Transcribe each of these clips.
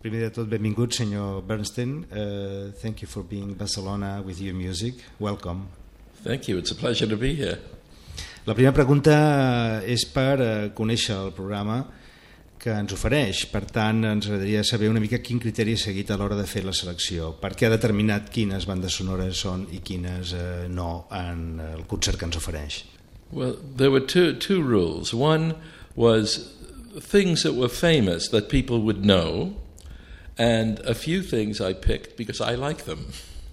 Primer de tot, benvingut, senyor Bernstein. Uh, thank you for being Barcelona with your music. Welcome. Thank you. It's a pleasure to be here. La primera pregunta és per uh, conèixer el programa que ens ofereix. Per tant, ens agradaria saber una mica quin criteri ha seguit a l'hora de fer la selecció. Per què ha determinat quines bandes sonores són i quines uh, no en el concert que ens ofereix? Well, there were two, two rules. One was things that were famous that people would know, and a few things I picked because I like them.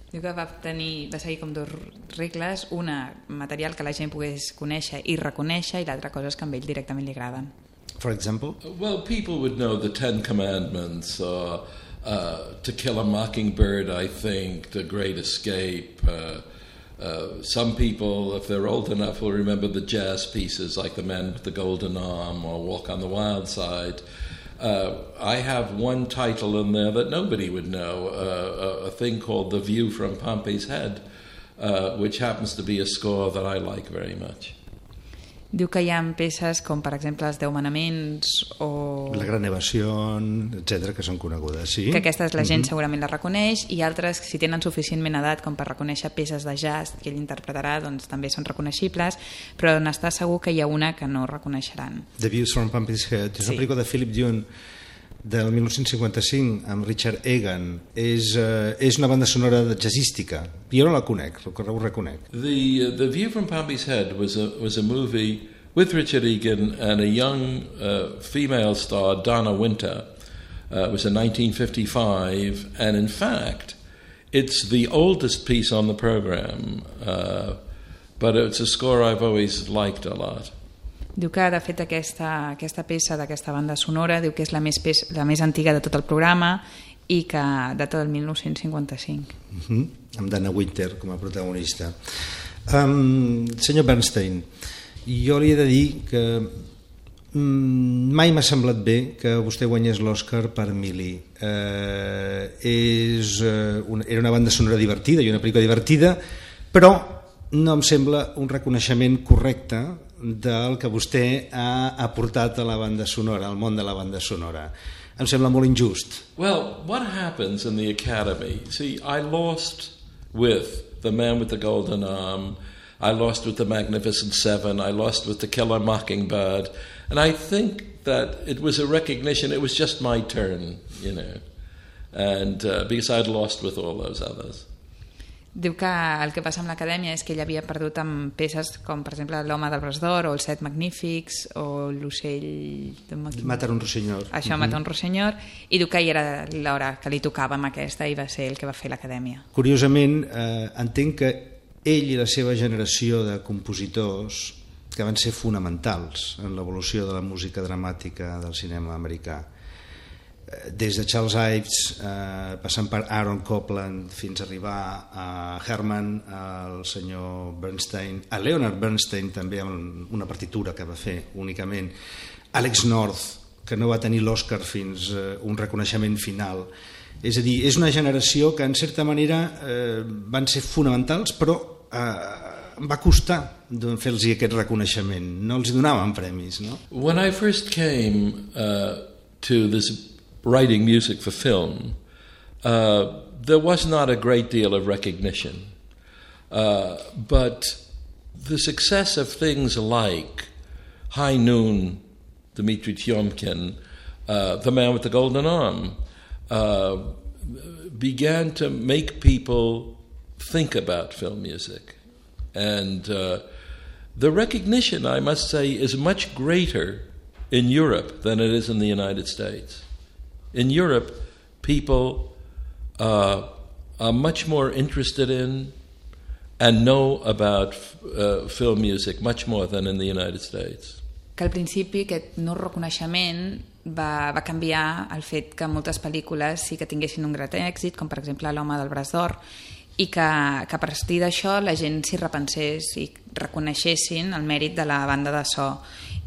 Diu que va, tenir, va seguir com dos regles, una, material que la gent pogués conèixer i reconèixer, i l'altra cosa és que a ell directament li agraden. For example? Well, people would know the Ten Commandments, uh, uh, To Kill a Mockingbird, I think, The Great Escape, uh, Uh, some people, if they're old enough, will remember the jazz pieces like The Man with the Golden Arm or Walk on the Wild Side. Uh, I have one title in there that nobody would know uh, a, thing called The View from Pompey's Head, uh, which happens to be a score that I like very much. Diu que hi ha peces com, per exemple, els Deu Manaments o... La Gran Evasió, etc que són conegudes, sí. Que aquestes la gent mm -hmm. segurament la reconeix i altres, si tenen suficientment edat com per reconèixer peces de jazz que ell interpretarà, doncs també són reconeixibles, però n'està segur que hi ha una que no reconeixeran. The Views from Pumpkin's Head, és sí. una pel·lícula de Philip Dune del 1955 amb Richard Egan és, uh, és una banda sonora jazzística. Jo no la conec, ho reconec. The, uh, the View from Pompey's Head was a, was a movie with Richard Egan and a young uh, female star Donna Winter. Uh, it was in 1955 and in fact it's the oldest piece on the program uh, but it's a score I've always liked a lot Diu que, de fet, aquesta, aquesta peça d'aquesta banda sonora diu que és la més, peça, la més antiga de tot el programa i que data del 1955. Uh -huh. Amb Dana Winter com a protagonista. Um, senyor Bernstein, jo li he de dir que um, mai m'ha semblat bé que vostè guanyés l'Oscar per Mili. Uh, és, uh, una, era una banda sonora divertida i una pel·lícula divertida, però no em sembla un reconeixement correcte del que vostè ha aportat a la banda sonora, al món de la banda sonora. Em sembla molt injust. Well, what happens in the Academy? See, I lost with The Man with the Golden Arm, I lost with The Magnificent Seven, I lost with The Killer Mockingbird, and I think that it was a recognition, it was just my turn, you know, and uh, because I'd lost with all those others. Diu que el que passa amb l'acadèmia és que ell havia perdut amb peces com, per exemple, l'home del Bres d'Or o els Set Magnífics o l'ocell... Matar un rossenyor. Això, mm -hmm. Matar un rossenyor, i diu que hi era l'hora que li tocava amb aquesta i va ser el que va fer l'acadèmia. Curiosament, eh, entenc que ell i la seva generació de compositors que van ser fonamentals en l'evolució de la música dramàtica del cinema americà des de Charles Ives eh, passant per Aaron Copland fins a arribar a Herman al senyor Bernstein a Leonard Bernstein també amb una partitura que va fer únicament. Alex North que no va tenir l'Oscar fins eh, un reconeixement final. És a dir, és una generació que en certa manera eh, van ser fonamentals però eh, va costar fer-los aquest reconeixement. No els donaven premis no? When I first came uh, to this writing music for film, uh, there was not a great deal of recognition. Uh, but the success of things like High Noon, Dmitry Tyomkin, uh, The Man with the Golden Arm, uh, began to make people think about film music. And uh, the recognition, I must say, is much greater in Europe than it is in the United States. In Europe, people uh, are much more interested in and know about uh, film music much more than in the United States. Que al principi aquest no reconeixement va, va canviar el fet que moltes pel·lícules sí que tinguessin un gran èxit, com per exemple L'home del braç d'or, i que, que a partir d'això la gent s'hi repensés i reconeixessin el mèrit de la banda de so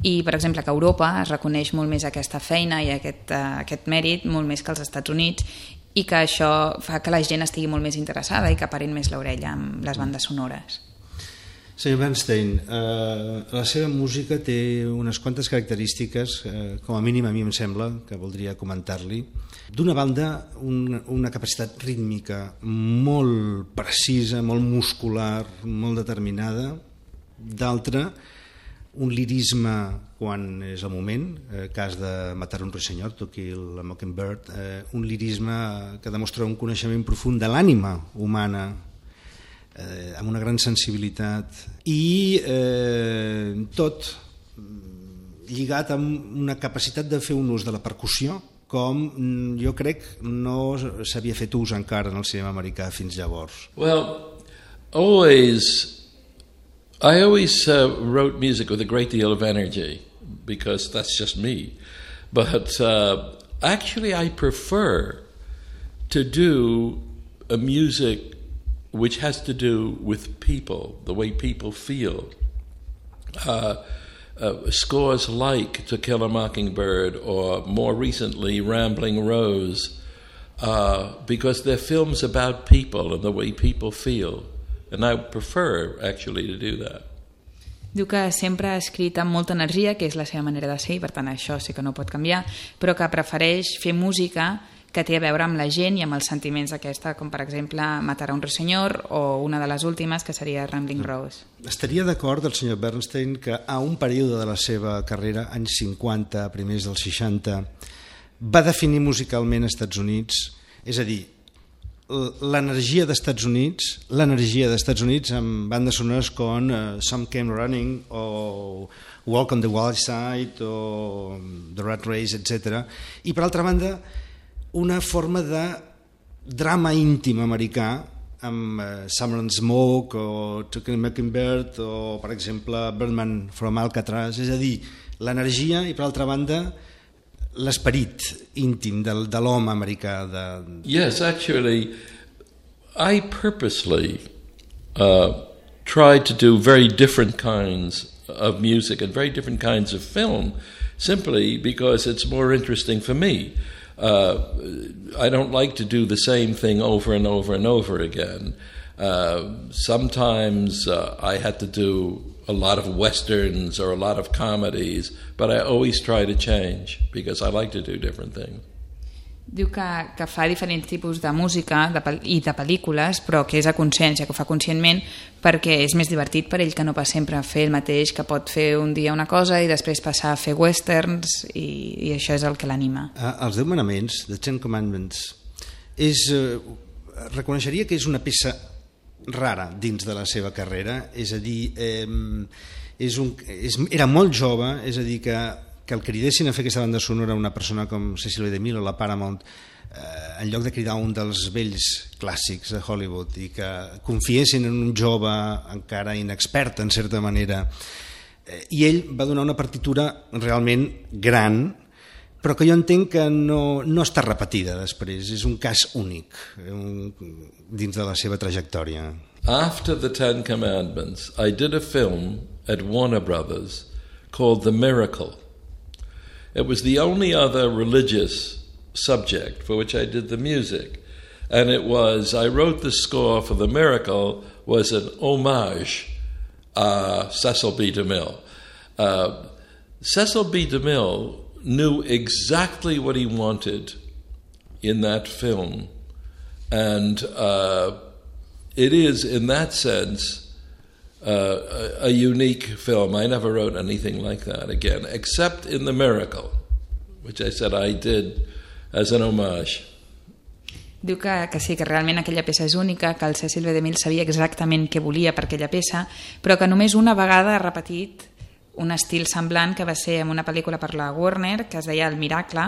i per exemple que Europa es reconeix molt més aquesta feina i aquest, uh, aquest mèrit molt més que als Estats Units i que això fa que la gent estigui molt més interessada i que parin més l'orella amb les bandes sonores. Senyor Bernstein, eh, la seva música té unes quantes característiques, eh, com a mínim a mi em sembla, que voldria comentar-li. D'una banda, un, una capacitat rítmica molt precisa, molt muscular, molt determinada. D'altra, un lirisme quan és el moment, eh, cas de Matar un ruissenyor, To Kill a Mockingbird, eh, un lirisme que demostra un coneixement profund de l'ànima humana eh, amb una gran sensibilitat i eh, tot lligat amb una capacitat de fer un ús de la percussió com mm, jo crec no s'havia fet ús encara en el cinema americà fins llavors. Well, always I always uh, wrote music with a great deal of energy because that's just me. But uh, actually, I prefer to do a music which has to do with people, the way people feel. Uh, uh, scores like To Kill a Mockingbird or more recently Rambling Rose, uh, because they're films about people and the way people feel. And I prefer actually to do that. Diu que sempre ha escrit amb molta energia, que és la seva manera de ser, i per tant això sí que no pot canviar, però que prefereix fer música que té a veure amb la gent i amb els sentiments d'aquesta, com per exemple Matar a un senyor o una de les últimes que seria Rambling Rose. Estaria d'acord el senyor Bernstein que a un període de la seva carrera, anys 50, primers dels 60, va definir musicalment els Estats Units, és a dir, l'energia dels Estats Units, l'energia dels Estats Units amb bandes sonores com uh, Some Came Running o Walk on the Wild Side o The Rat Race, etc. I per altra banda, una forma de drama íntim americà amb uh, Summer Smoke o Chicken Mockingbird o per exemple Birdman from Alcatraz, és a dir, l'energia i per altra banda l'esperit íntim de, de l'home americà. De... Yes, actually, I purposely uh, tried to do very different kinds of music and very different kinds of film simply because it's more interesting for me. Uh, I don't like to do the same thing over and over and over again. Uh, sometimes uh, I had to do a lot of westerns or a lot of comedies, but I always try to change because I like to do different things. Diu que, que fa diferents tipus de música de, i de pel·lícules, però que és a consciència, que ho fa conscientment perquè és més divertit per ell que no pas sempre fer el mateix, que pot fer un dia una cosa i després passar a fer westerns i, i això és el que l'anima. Ah, els Deu Manaments, The Ten Commandments, és, eh, reconeixeria que és una peça rara dins de la seva carrera, és a dir, eh, és un, és, era molt jove, és a dir, que, que el cridessin a fer aquesta banda sonora una persona com Cecily DeMille o la Paramount, eh, en lloc de cridar un dels vells clàssics de Hollywood i que confiessin en un jove encara inexpert en certa manera, eh, i ell va donar una partitura realment gran, però que jo entenc que no, no està repetida després, és un cas únic un, dins de la seva trajectòria. After the Ten Commandments, I did a film at Warner Brothers called The Miracle. It was the only other religious subject for which I did the music. And it was, I wrote the score for The Miracle, was an homage uh, Cecil B. DeMille. Uh, Cecil B. DeMille knew exactly what he wanted in that film. And uh, it is, in that sense, uh, a, a, unique film. I never wrote anything like that again, except in The Miracle, which I said I did as an homage. Diu que, que sí, que realment aquella peça és única, que el Cecil B. DeMille sabia exactament què volia per aquella peça, però que només una vegada ha repetit un estil semblant que va ser en una pel·lícula per la Warner que es deia El Miracle,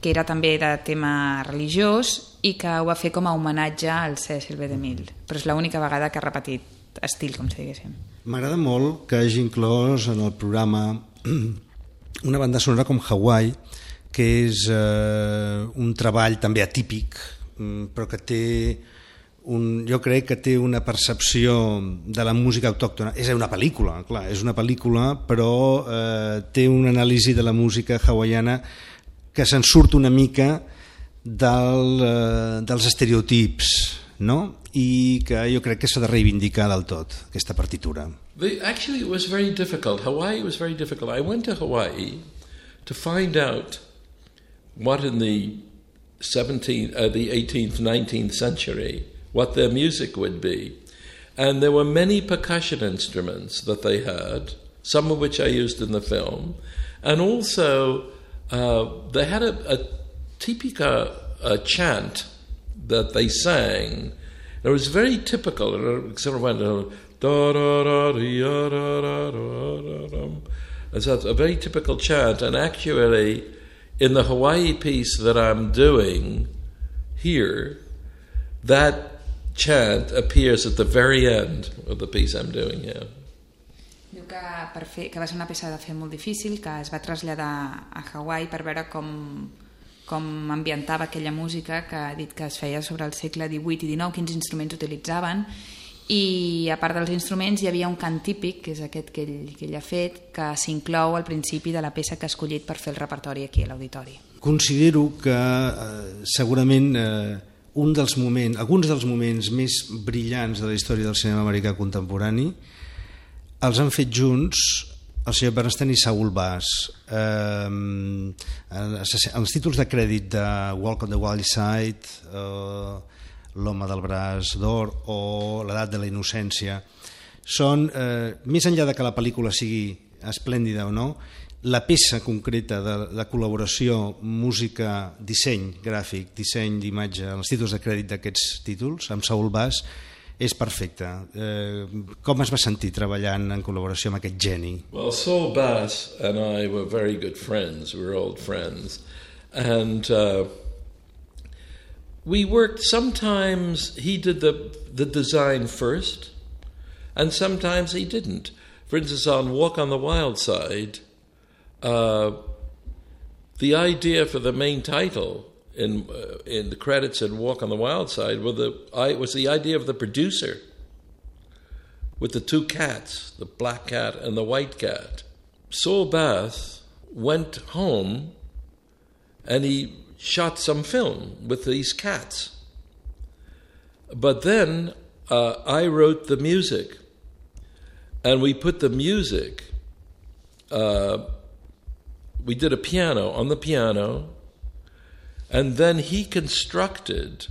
que era també de tema religiós i que ho va fer com a homenatge al Cecil B. DeMille. Però és l'única vegada que ha repetit estil, com si diguéssim. M'agrada molt que hagi inclòs en el programa una banda sonora com Hawaii, que és eh, un treball també atípic, mm, però que té un, jo crec que té una percepció de la música autòctona. És una pel·lícula, clar, és una pel·lícula, però eh, té una anàlisi de la música hawaiana que se'n surt una mica del, eh, dels estereotips, no? i que jo crec que s'ha de reivindicar del tot, aquesta partitura. The, actually, it was very difficult. Hawaii was very difficult. I went to Hawaii to find out what in the 17th, uh, the 18th, 19th century, what their music would be. And there were many percussion instruments that they had, some of which I used in the film. And also, uh, they had a, a tipika a chant that they sang. It was very typical. Of went uh, da da da da da da da da. It's a very typical chant, and actually, in the Hawaii piece that I'm doing here, that chant appears at the very end of the piece I'm doing here. Diu que, per fer, que va ser una peça de fer molt difícil, que es va traslladar a Hawaii per veure com, com ambientava aquella música que ha dit que es feia sobre el segle XVIII i XIX, quins instruments utilitzaven i a part dels instruments hi havia un cant típic, que és aquest que ell, que ell ha fet, que s'inclou al principi de la peça que ha escollit per fer el repertori aquí a l'auditori. Considero que eh, segurament eh, un dels moments, alguns dels moments més brillants de la història del cinema americà contemporani els han fet junts el senyor Bernstein i Saul Bass. Eh, els títols de crèdit de Walk on the Wild Side, eh, L'home del braç d'or o L'edat de la innocència són, eh, més enllà de que la pel·lícula sigui esplèndida o no, la peça concreta de, de col·laboració, música, disseny gràfic, disseny d'imatge, els títols de crèdit d'aquests títols, amb Saul Bass, és perfecte. Eh, com es va sentir treballant en col·laboració amb aquest geni? Well, Saul Bass and I were very good friends. We were old friends. And uh, we worked sometimes he did the the design first and sometimes he didn't for instance on walk on the wild side uh, the idea for the main title in uh, in the credits in walk on the wild side was the I was the idea of the producer with the two cats the black cat and the white cat Saul Bass went home and he shot some film with these cats. But then uh, I wrote the music, and we put the music. Uh, we did a piano on the piano, and then he constructed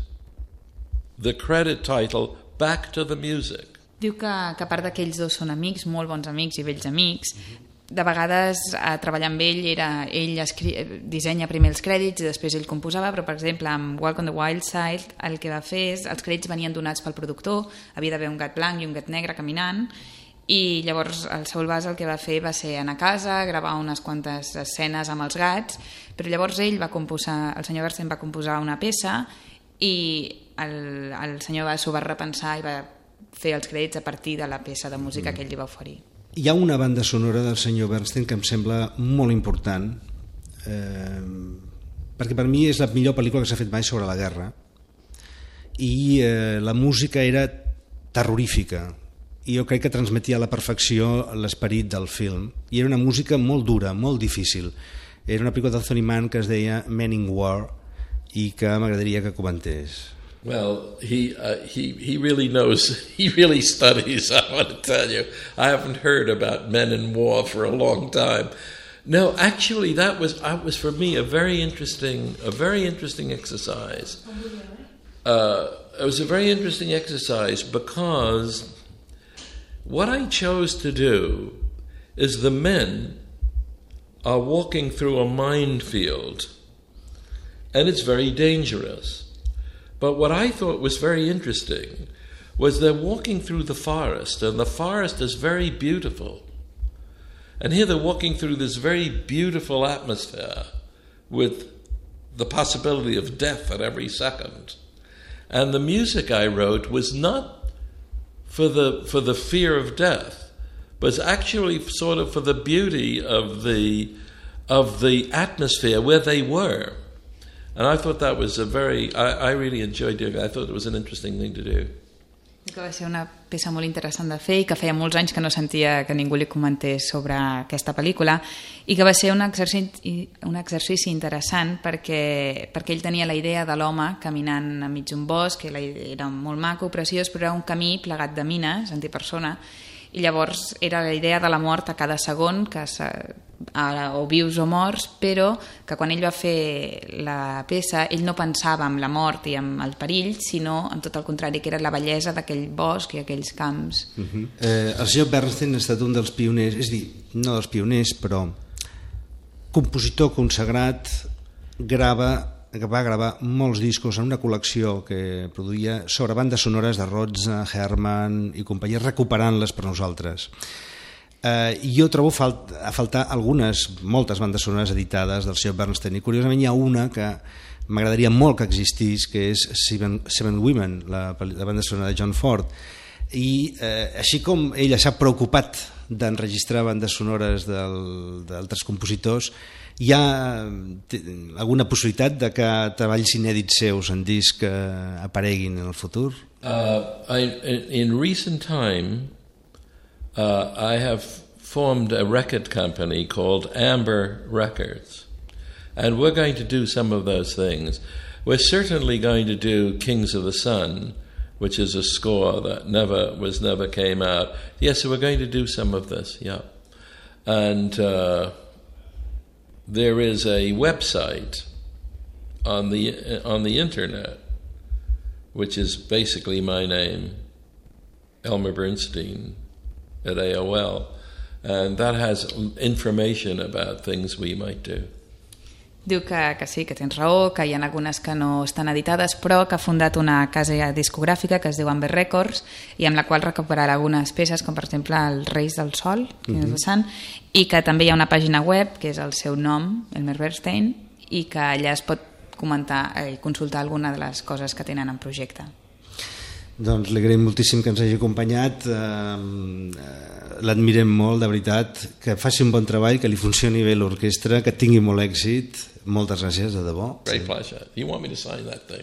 the credit title back to the music. Diu que, que a part d'aquells dos són amics, molt bons amics i vells amics, de vegades a treballar amb ell era, ell escri, dissenya primer els crèdits i després ell composava, però per exemple amb Walk on the Wild Side el que va fer és els crèdits venien donats pel productor, havia d'haver un gat blanc i un gat negre caminant i llavors el Saul Bass el que va fer va ser anar a casa, gravar unes quantes escenes amb els gats, però llavors ell va composar, el senyor Garcen va composar una peça i el, el senyor Bass ho va repensar i va fer els crèdits a partir de la peça de música mm. que ell li va oferir. Hi ha una banda sonora del senyor Bernstein que em sembla molt important eh, perquè per mi és la millor pel·lícula que s'ha fet mai sobre la guerra i eh, la música era terrorífica i jo crec que transmetia a la perfecció l'esperit del film i era una música molt dura, molt difícil era una pel·lícula d'Anthony Mann que es deia Men in War i que m'agradaria que comentés Well, he, uh, he, he really knows, he really studies, I want to tell you. I haven't heard about men in war for a long time. No, actually, that was, that was for me a very interesting, a very interesting exercise. Uh, it was a very interesting exercise because what I chose to do is the men are walking through a minefield, and it's very dangerous. But what I thought was very interesting was they're walking through the forest, and the forest is very beautiful. And here they're walking through this very beautiful atmosphere with the possibility of death at every second. And the music I wrote was not for the, for the fear of death, but it's actually sort of for the beauty of the, of the atmosphere where they were. And I thought that was a very, I, I really enjoyed doing it. I thought it was an interesting thing to do. Que va ser una peça molt interessant de fer i que feia molts anys que no sentia que ningú li comentés sobre aquesta pel·lícula i que va ser un exercici, un exercici interessant perquè, perquè ell tenia la idea de l'home caminant enmig d'un bosc, que era molt maco, preciós, però era un camí plegat de mines, antipersona, i llavors era la idea de la mort a cada segon, que se, ara, o vius o morts, però que quan ell va fer la peça ell no pensava en la mort i en el perill, sinó en tot el contrari, que era la bellesa d'aquell bosc i aquells camps. Uh -huh. eh, el senyor Bernstein ha estat un dels pioners, és dir, no dels pioners, però compositor consagrat, grava va gravar molts discos en una col·lecció que produïa sobre bandes sonores de Rotza, Herman i companyia, recuperant-les per nosaltres. Eh, jo trobo falt, a faltar algunes, moltes bandes sonores editades del senyor Bernstein, i curiosament hi ha una que m'agradaria molt que existís, que és Seven, Seven Women, la, la banda sonora de John Ford, i eh, així com ella s'ha preocupat d'enregistrar bandes sonores d'altres compositors, hi ha alguna possibilitat de que treballs inèdits seus en disc eh, apareguin en el futur? Uh, I, in recent time, uh, I have formed a record company called Amber Records, and we're going to do some of those things. We're certainly going to do Kings of the Sun, which is a score that never was never came out. Yes, so we're going to do some of this. Yeah, and uh, there is a website on the on the internet, which is basically my name, Elmer Bernstein, at AOL, and that has information about things we might do. Diu que, que sí, que tens raó, que hi ha algunes que no estan editades, però que ha fundat una casa discogràfica que es diu Amber Records i amb la qual recuperarà algunes peces, com per exemple el Reis del Sol, que uh -huh. és de Sant, i que també hi ha una pàgina web, que és el seu nom, Elmer Bernstein, i que allà es pot comentar i consultar alguna de les coses que tenen en projecte. Doncs li agraïm moltíssim que ens hagi acompanyat, eh, l'admirem molt, de veritat, que faci un bon treball, que li funcioni bé l'orquestra, que tingui molt èxit, moltes gràcies, de debò. Great pleasure. You want me to sign that thing?